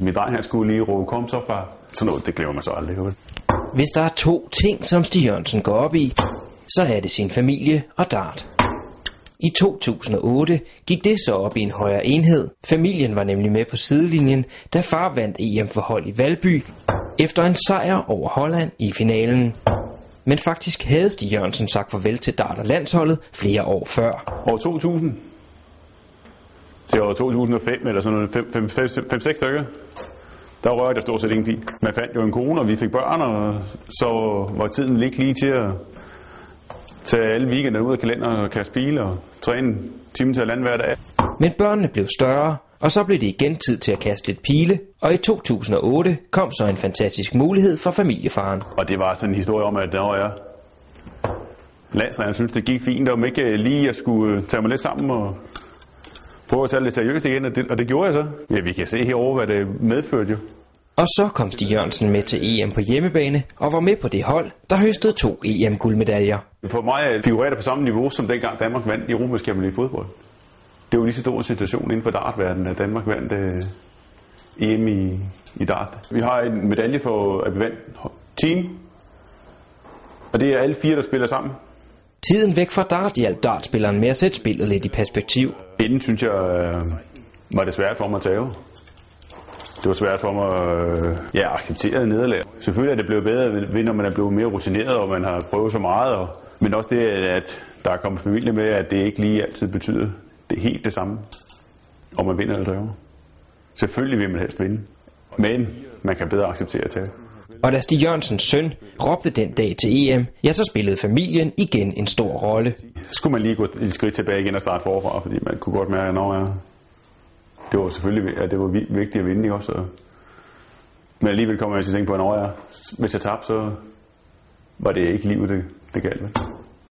Min dreng han skulle lige råbe, kom så far. Sådan noget, det glemmer man så aldrig. Vel? Hvis der er to ting, som Stig Jørgensen går op i, så er det sin familie og dart. I 2008 gik det så op i en højere enhed. Familien var nemlig med på sidelinjen, da far vandt EM for hold i Valby efter en sejr over Holland i finalen. Men faktisk havde Stig Jørgensen sagt farvel til dart og landsholdet flere år før. År 2000. Var 2005 eller sådan noget, 5-6 stykker. Der rørte jeg stort set ingen pil. Man fandt jo en kone, og vi fik børn, og så var tiden lige lige til at tage alle weekender ud af kalenderen og kaste bil og træne timen til at lande hver dag. Men børnene blev større, og så blev det igen tid til at kaste lidt pile, og i 2008 kom så en fantastisk mulighed for familiefaren. Og det var sådan en historie om, at når jeg landstræneren synes, det gik fint, om ikke lige jeg skulle tage mig lidt sammen og prøve at tage det lidt seriøst igen, og det, og det gjorde jeg så. Ja, vi kan se herovre, hvad det medførte jo. Og så kom Stig Jørgensen med til EM på hjemmebane og var med på det hold, der høstede to EM-guldmedaljer. For mig figurerer det på samme niveau, som dengang Danmark vandt i Europamesterskabet i fodbold. Det var lige så stor en situation inden for dartverdenen, at Danmark vandt uh, EM i, i dart. Vi har en medalje for, at vi vandt team, og det er alle fire, der spiller sammen. Tiden væk fra dart hjalp dartspilleren med at sætte spillet lidt i perspektiv. Inden synes jeg, øh, var det svært for mig at tage det var svært for mig øh, ja, at acceptere nederlag. Selvfølgelig er det blevet bedre, ved, når man er blevet mere rutineret, og man har prøvet så meget. Og, men også det, at der er kommet familie med, at det ikke lige altid betyder det helt det samme, om man vinder eller dræver. Selvfølgelig vil man helst vinde, men man kan bedre acceptere at tage. Og da Stig Jørgensens søn råbte den dag til EM, ja, så spillede familien igen en stor rolle. Skulle man lige gå et skridt tilbage igen og starte forfra, fordi man kunne godt mærke, at når jeg det var selvfølgelig at det var vigtigt at vinde, ikke også? Men alligevel kommer jeg til at tænke på, at når jeg, hvis jeg tabte, så var det ikke livet, det, det galt med.